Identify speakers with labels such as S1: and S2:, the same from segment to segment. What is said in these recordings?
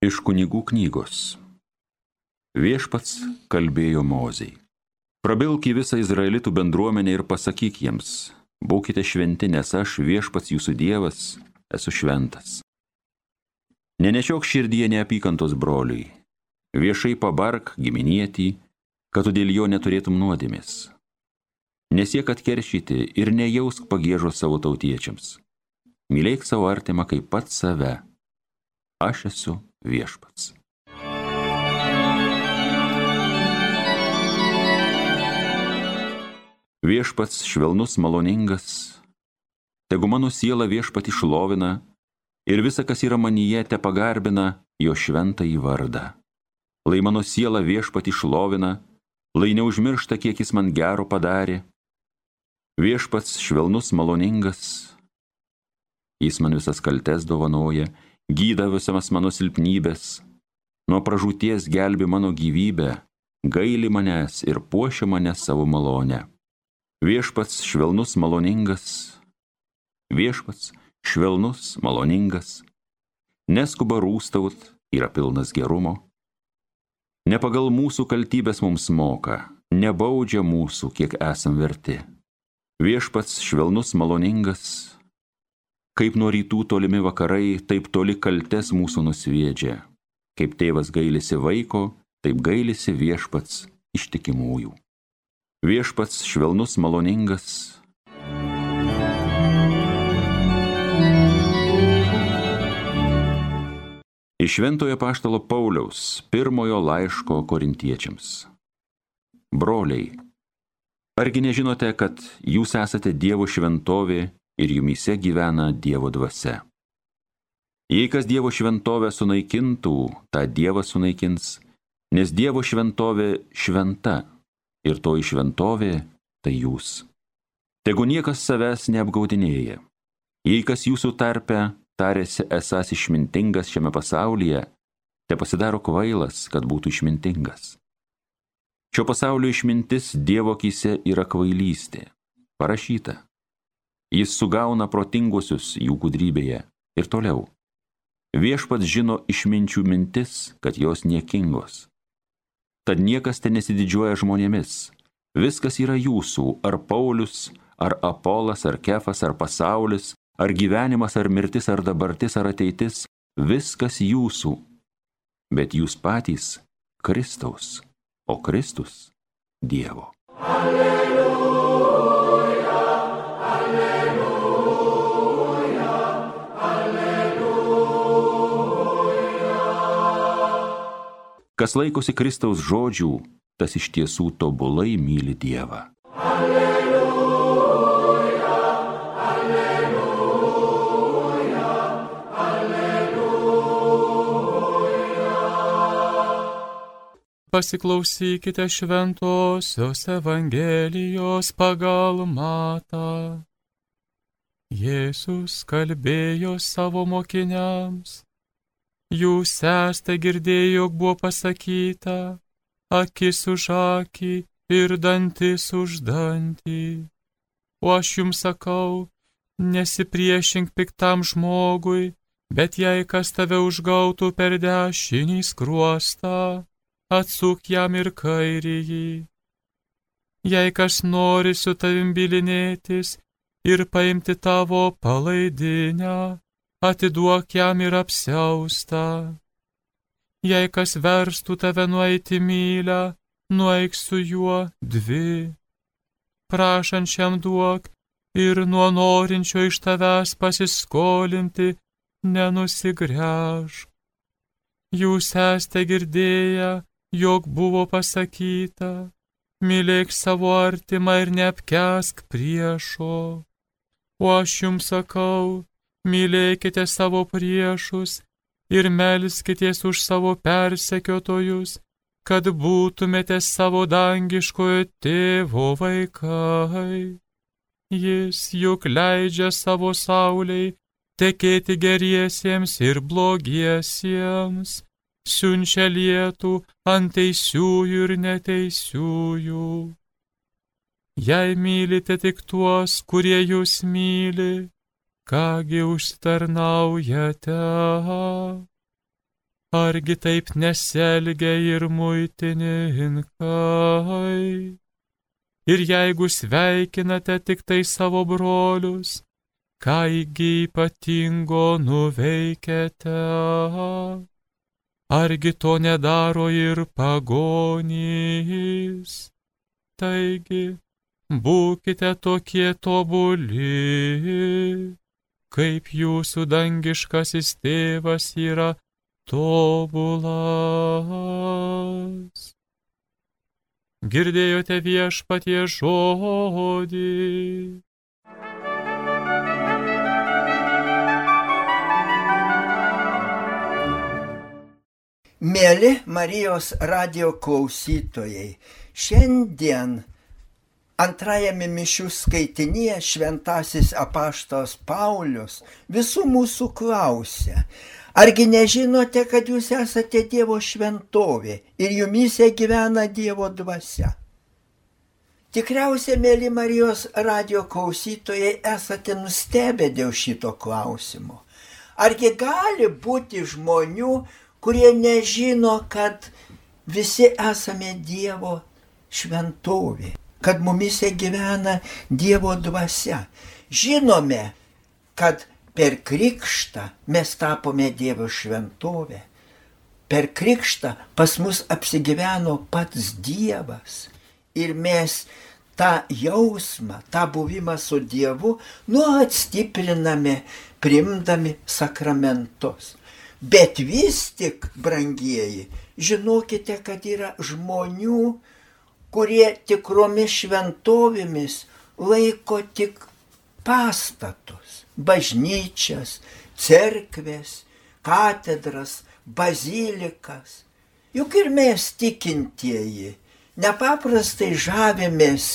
S1: Iš kunigų knygos. Viešpats kalbėjo mozei. Prabilk į visą izraelitų bendruomenę ir pasakyk jiems, būkite šventi, nes aš viešpats jūsų dievas esu šventas. Nenešiok širdyje neapykantos broliui, viešai pabark giminietį, kad tu dėl jo neturėtum nuodėmės. Nesiek atkeršyti ir nejausk pagėžo savo tautiečiams. Mylėk savo artimą kaip pat save. Aš esu viešpats. Viešpats švelnus, maloningas, tegu mano siela viešpat išlovina ir visa, kas yra manyje, te pagarbina jo šventą į vardą. Lai mano siela viešpat išlovina, lai neužmiršta, kiek jis man gero padarė. Viešpats švelnus, maloningas, jis man visas kaltes dovanoja gyda visamas mano silpnybės, nuo pražūties gelbi mano gyvybę, gaili manęs ir puošia mane savo malonę. Viešpats švelnus maloningas, viešpats švelnus maloningas, neskuba rūstaut, yra pilnas gerumo. Ne pagal mūsų kaltybės mums moka, nebaudžia mūsų, kiek esam verti. Viešpats švelnus maloningas, Kaip nuo rytų tolimi vakarai, taip toli kaltes mūsų nusviedžia. Kaip tėvas gailisi vaiko, taip gailisi viešpats ištikimųjų. Viešpats švelnus maloningas. Iš Šventojo Paštalo Pauliaus pirmojo laiško korintiečiams. Broliai, argi nežinote, kad jūs esate Dievo šventovė ir jumise gyvena Dievo dvasia. Jei kas Dievo šventovę sunaikintų, tą Dievas sunaikins, nes Dievo šventovė šventa ir toji šventovė tai jūs. Tegu niekas savęs neapgaudinėja. Jei kas jūsų tarpe tarėsi esas išmintingas šiame pasaulyje, te pasidaro kvailas, kad būtų išmintingas. Šio pasaulio išmintis Dievo akise yra kvailystė. Parašyta. Jis sugauna protinguosius jų gudrybėje. Ir toliau. Viešpats žino išminčių mintis, kad jos niekingos. Tad niekas ten nesididžiuoja žmonėmis. Viskas yra jūsų, ar Paulius, ar Apolas, ar Kefas, ar pasaulis, ar gyvenimas, ar mirtis, ar dabartis, ar ateitis. Viskas jūsų. Bet jūs patys Kristaus, o Kristus Dievo. Alleluja. Kas laikosi Kristaus žodžių, tas iš tiesų tobulai myli Dievą. Alleluja, alleluja,
S2: alleluja. Pasiklausykite šventosios Evangelijos pagal matą. Jėzus kalbėjo savo mokiniams Jūs esate girdėję, jog buvo pasakyta, akis už akį ir dantis už dantį. O aš jums sakau, nesipriešink piktam žmogui, bet jei kas tave užgautų per dešinį skruostą, atsuk jam ir kairįjį. Jei kas nori su tavim bilinėtis ir paimti tavo palaidinę, atiduok jam ir apsiaustą. Jei kas verstų tave nueiti mylę, nueik su juo dvi. Prašančiam duok ir nuo norinčio iš tavęs pasiskolinti nenusigręžk. Jūs esate girdėję, jog buvo pasakyta, mylėk savo artimą ir neapkesk priešo. O aš jums sakau, mylėkite savo priešus ir melskitės už savo persekiotojus, kad būtumėte savo dangiškojo tėvo vaikai. Jis juk leidžia savo sauliai tekėti geriesiems ir blogiesiems, siunčia lietų ant teisiųjų ir neteisiųjų. Jei mylite tik tuos, kurie jūs myli, kągi užtarnaujate. argi taip neselgia ir muitininkai. Ir jeigu sveikinate tik tai savo brolius, kągi ypatingo nuveikėte? Argi to nedaro ir pagonys? Taigi, būkite tokie tobuli, kaip jūsų dangiškasis tėvas yra tobulas. Girdėjote viešpatie žodį.
S3: Mėly Marijos radio klausytojai, šiandien antrajame mišių skaitinėje šventasis apaštos Paulius visų mūsų klausia, argi nežinote, kad jūs esate Dievo šventovė ir jumise gyvena Dievo dvasia? Tikriausiai, mėly Marijos radio klausytojai, esate nustebę dėl šito klausimo. Argi gali būti žmonių, kurie nežino, kad visi esame Dievo šventovė, kad mumise gyvena Dievo dvasia. Žinome, kad per krikštą mes tapome Dievo šventovė. Per krikštą pas mus apsigyveno pats Dievas. Ir mes tą jausmą, tą buvimą su Dievu nuolat stipriname, primdami sakramentus. Bet vis tik, brangieji, žinokite, kad yra žmonių, kurie tikromis šventovėmis laiko tik pastatus, bažnyčias, cerkvės, katedras, bazilikas. Juk ir mes tikintieji nepaprastai žavėmės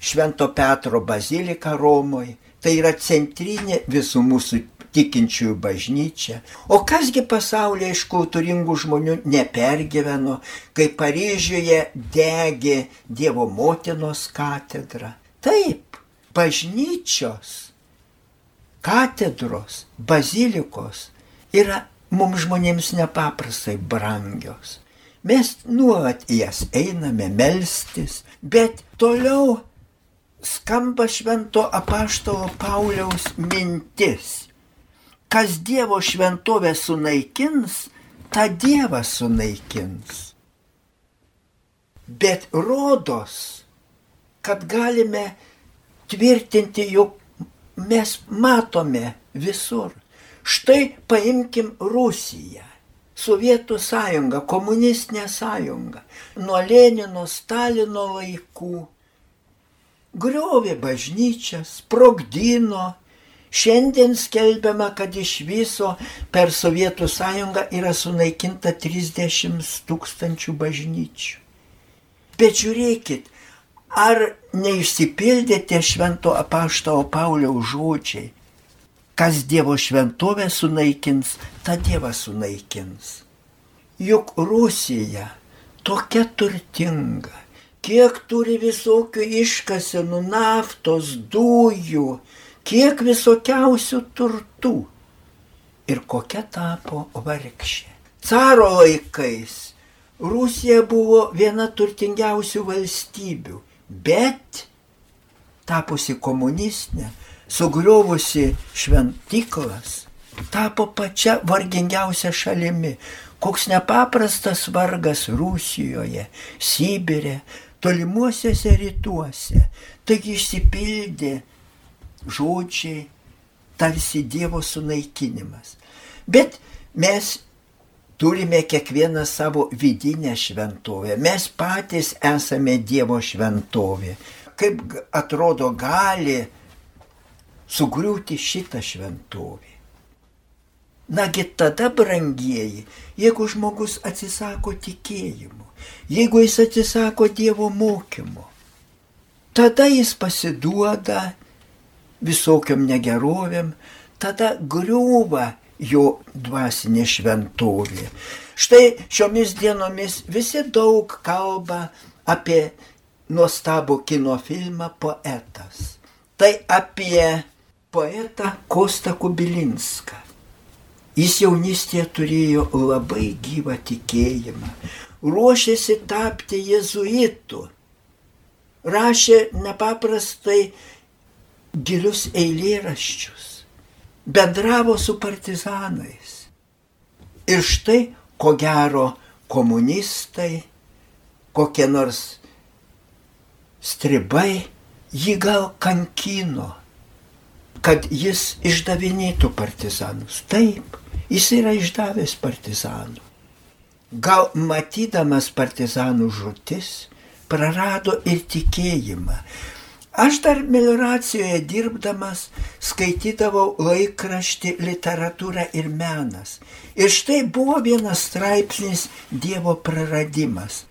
S3: Švento Petro bazilika Romoje. Tai yra centrinė visų mūsų tikinčiųjų bažnyčia. O kasgi pasaulyje iš kultūringų žmonių nepergyveno, kai Paryžiuje degė Dievo motinos katedra. Taip, bažnyčios, katedros, bazilikos yra mums žmonėms nepaprastai brangios. Mes nuolat jas einame melstis, bet toliau skamba švento apaštalo Pauliaus mintis kas Dievo šventovę sunaikins, tą Dievą sunaikins. Bet rodos, kad galime tvirtinti, jog mes matome visur. Štai paimkim Rusiją. Sovietų sąjunga, komunistinė sąjunga, nuo Lenino, Stalino laikų, griovė bažnyčias, sprogdino, Šiandien skelbiama, kad iš viso per Sovietų sąjungą yra sunaikinta 30 tūkstančių bažnyčių. Bet žiūrėkit, ar neišsipildė tie švento apaštao Pauliaus žodžiai, kas Dievo šventovę sunaikins, tą Dievą sunaikins. Juk Rusija tokia turtinga, kiek turi visokių iškasenų naftos, dujų, kiek visokiausių turtų ir kokia tapo vargšė. Caro laikais Rusija buvo viena turtingiausių valstybių, bet tapusi komunistinė, sugriovusi šventiklas, tapo pačia vargingiausia šalimi. Koks nepaprastas vargas Rusijoje, Sibirė, tolimuosiuose rytuose. Taigi išsipildė žodžiai, tarsi Dievo sunaikinimas. Bet mes turime kiekvieną savo vidinę šventovę. Mes patys esame Dievo šventovė. Kaip atrodo gali sugriūti šitą šventovę. Nagi tada, brangieji, jeigu žmogus atsisako tikėjimo, jeigu jis atsisako Dievo mokymo, tada jis pasiduoda visokiam negerovėm, tada griūva jo dvasinė šventovė. Štai šiomis dienomis visi daug kalba apie nuostabų kino filmą Poetas. Tai apie poetą Kostą Kubilinską. Jis jaunystėje turėjo labai gyvą tikėjimą, ruošėsi tapti jezuitu, rašė nepaprastai gilius eilėraščius, bendravo su partizanais. Ir štai, ko gero, komunistai, kokie nors stribai jį gal kankino, kad jis išdavinėtų partizanus. Taip, jis yra išdavęs partizanų. Gal matydamas partizanų žūtis, prarado ir tikėjimą. Aš dar melioracijoje dirbdamas skaitydavau laikraštį literatūrą ir menas. Ir štai buvo vienas straipsnis Dievo praradimas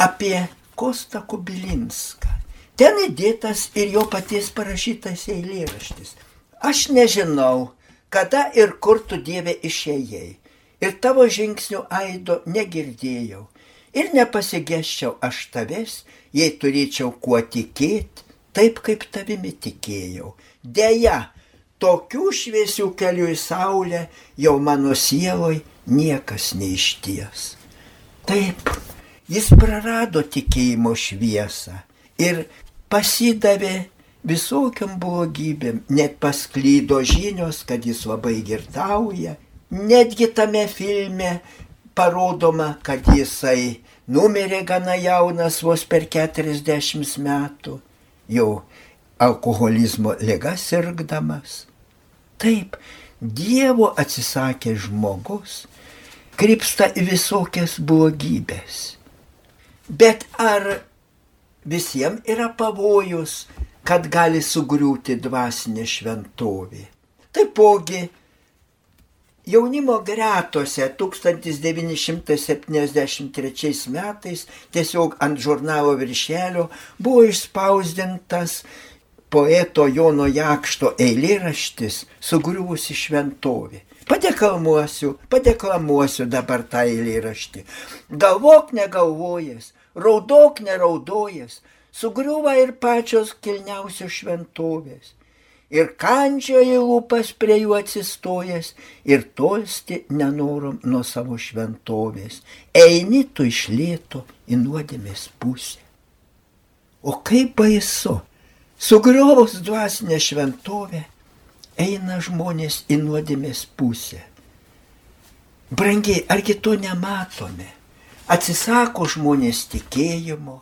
S3: apie Kostą Kubilinską. Ten įdėtas ir jo paties parašytas eilėraštis. Aš nežinau, kada ir kur tu Dieve išėjai. Ir tavo žingsnių aido negirdėjau. Ir nepasigėščiau aš tavęs, jei turėčiau kuo tikėti, taip kaip tavimi tikėjau. Deja, tokių šviesių kelių į saulę jau mano sieloj niekas neišties. Taip, jis prarado tikėjimo šviesą ir pasidavė visokiam blogybėm, net pasklydo žinios, kad jis labai girtauja. Netgi tame filme parodoma, kad jisai numirė gana jaunas, vos per 40 metų, jau alkoholizmo liga sirgdamas. Taip, Dievo atsisakė žmogus, krypsta į visokias blogybės. Bet ar visiems yra pavojus, kad gali sugriūti dvasinė šventovė. Taipogi jaunimo gretose 1973 metais tiesiog ant žurnalo viršelio buvo išspausdintas poeto Jono Jakšto eilėraštis Sugriuvusi šventovė. Padeklamuosiu, padeklamuosiu dabar tą eilėraštį. Galvok negalvojęs, raudok neraudojas, sugriuva ir pačios kilniausios šventovės. Ir kandžioji lūpas prie jų atsistojęs ir tolsti nenorom nuo savo šventovės. Eini tu iš lėto į nuodėmės pusę. O kaip baisu, sugriovus dvasinę šventovę, eina žmonės į nuodėmės pusę. Brangiai, argi to nematome? atsisako žmonės tikėjimo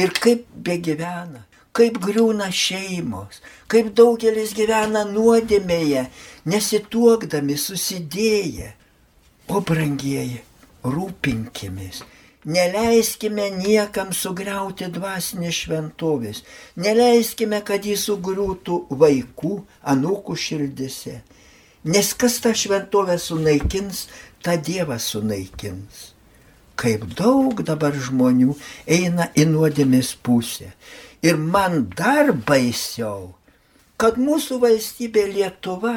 S3: ir kaip begyvena, kaip griūna šeimos, kaip daugelis gyvena nuodėmėje, nesituokdami, susidėję. O brangieji, rūpinkimės, neleiskime niekam sugriauti dvasinės šventovės, neleiskime, kad jis sugriūtų vaikų, anūkų širdise. Nes kas tą šventovę sunaikins, tą Dievą sunaikins kaip daug dabar žmonių eina į nuodėmės pusę. Ir man dar baisiau, kad mūsų valstybė Lietuva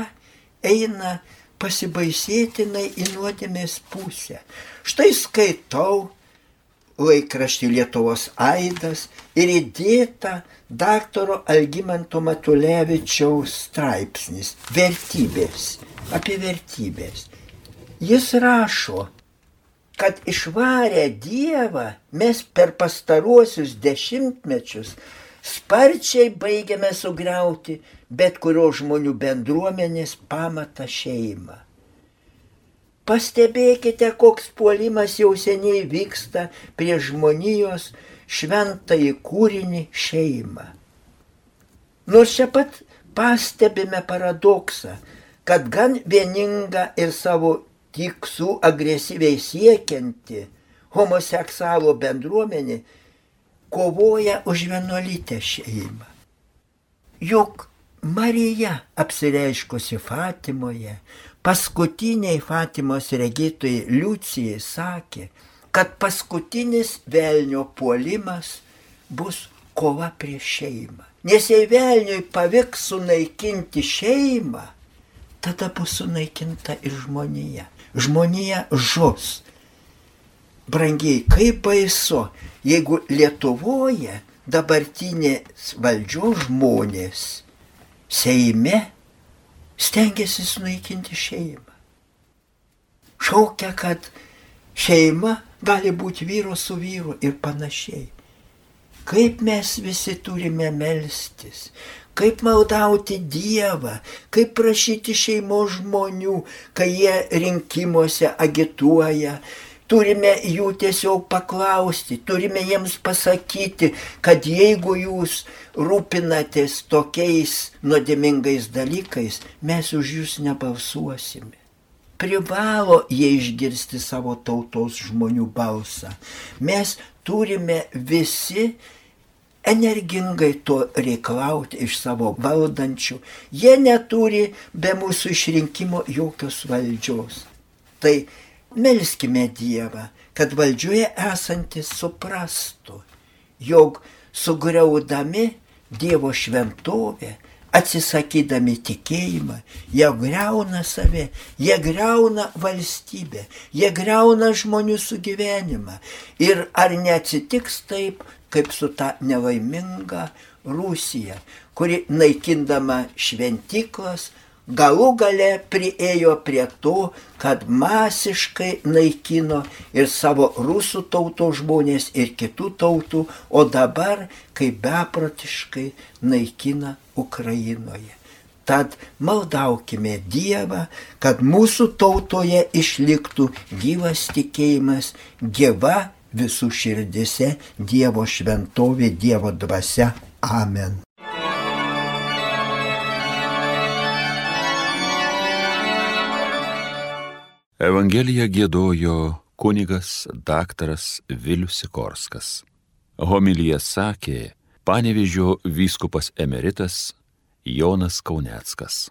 S3: eina pasibaisėtinai į nuodėmės pusę. Štai skaitau laikraštį Lietuvos Aidas ir įdėta daktaro Algymanto Matulevičiaus straipsnis Vertybės, apie vertybės. Jis rašo, kad išvarę Dievą mes per pastaruosius dešimtmečius sparčiai baigiame sugriauti bet kurio žmonių bendruomenės pamatą šeimą. Pastebėkite, koks puolimas jau seniai vyksta prie žmonijos šventąjį kūrinį šeimą. Nors čia pat pastebime paradoksą, kad gan vieninga ir savo tikslų agresyviai siekianti homoseksualų bendruomenė kovoja už vienuolytę šeimą. Juk Marija apsireiškusi Fatimoje, paskutiniai Fatimos regitojai Liucijai sakė, kad paskutinis velnio puolimas bus kova prieš šeimą. Nes jei velniui pavyks sunaikinti šeimą, tada bus sunaikinta ir žmonija žmonija žus. Brangiai, kaip baisu, jeigu Lietuvoje dabartinės valdžios žmonės Seime stengiasi sunaikinti šeimą. šaukia, kad šeima gali būti vyro su vyru ir panašiai. Kaip mes visi turime melstis, kaip maldauti Dievą, kaip prašyti šeimos žmonių, kai jie rinkimuose agituoja, turime jų tiesiog paklausti, turime jiems pasakyti, kad jeigu jūs rūpinatės tokiais nuodėmingais dalykais, mes už jūs nebalsuosime. Privalo jie išgirsti savo tautos žmonių balsą. Mes turime visi energingai to reikalauti iš savo valdančių. Jie neturi be mūsų išrinkimo jokios valdžios. Tai melskime Dievą, kad valdžioje esantis suprastų, jog sugriaudami Dievo šventovę, atsisakydami tikėjimą, jie greuna save, jie greuna valstybę, jie greuna žmonių sugyvenimą. Ir ar neatsitiks taip, kaip su ta nelaiminga Rusija, kuri naikindama šventiklas, galų gale priejo prie to, kad masiškai naikino ir savo rusų tautos žmonės, ir kitų tautų, o dabar kaip beprotiškai naikina Ukrainoje. Tad maldaukime Dievą, kad mūsų tautoje išliktų gyvas tikėjimas, gyva visų širdise Dievo šventovė, Dievo dvasia. Amen.
S1: Evangeliją gėdojo kunigas daktaras Vilius Sikorskas. Homilyje sakė panevižio vyskupas emeritas Jonas Kauneckas.